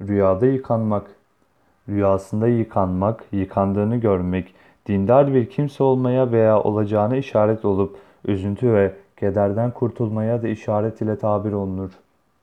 Rüyada yıkanmak. Rüyasında yıkanmak, yıkandığını görmek, dindar bir kimse olmaya veya olacağına işaret olup üzüntü ve kederden kurtulmaya da işaret ile tabir olunur.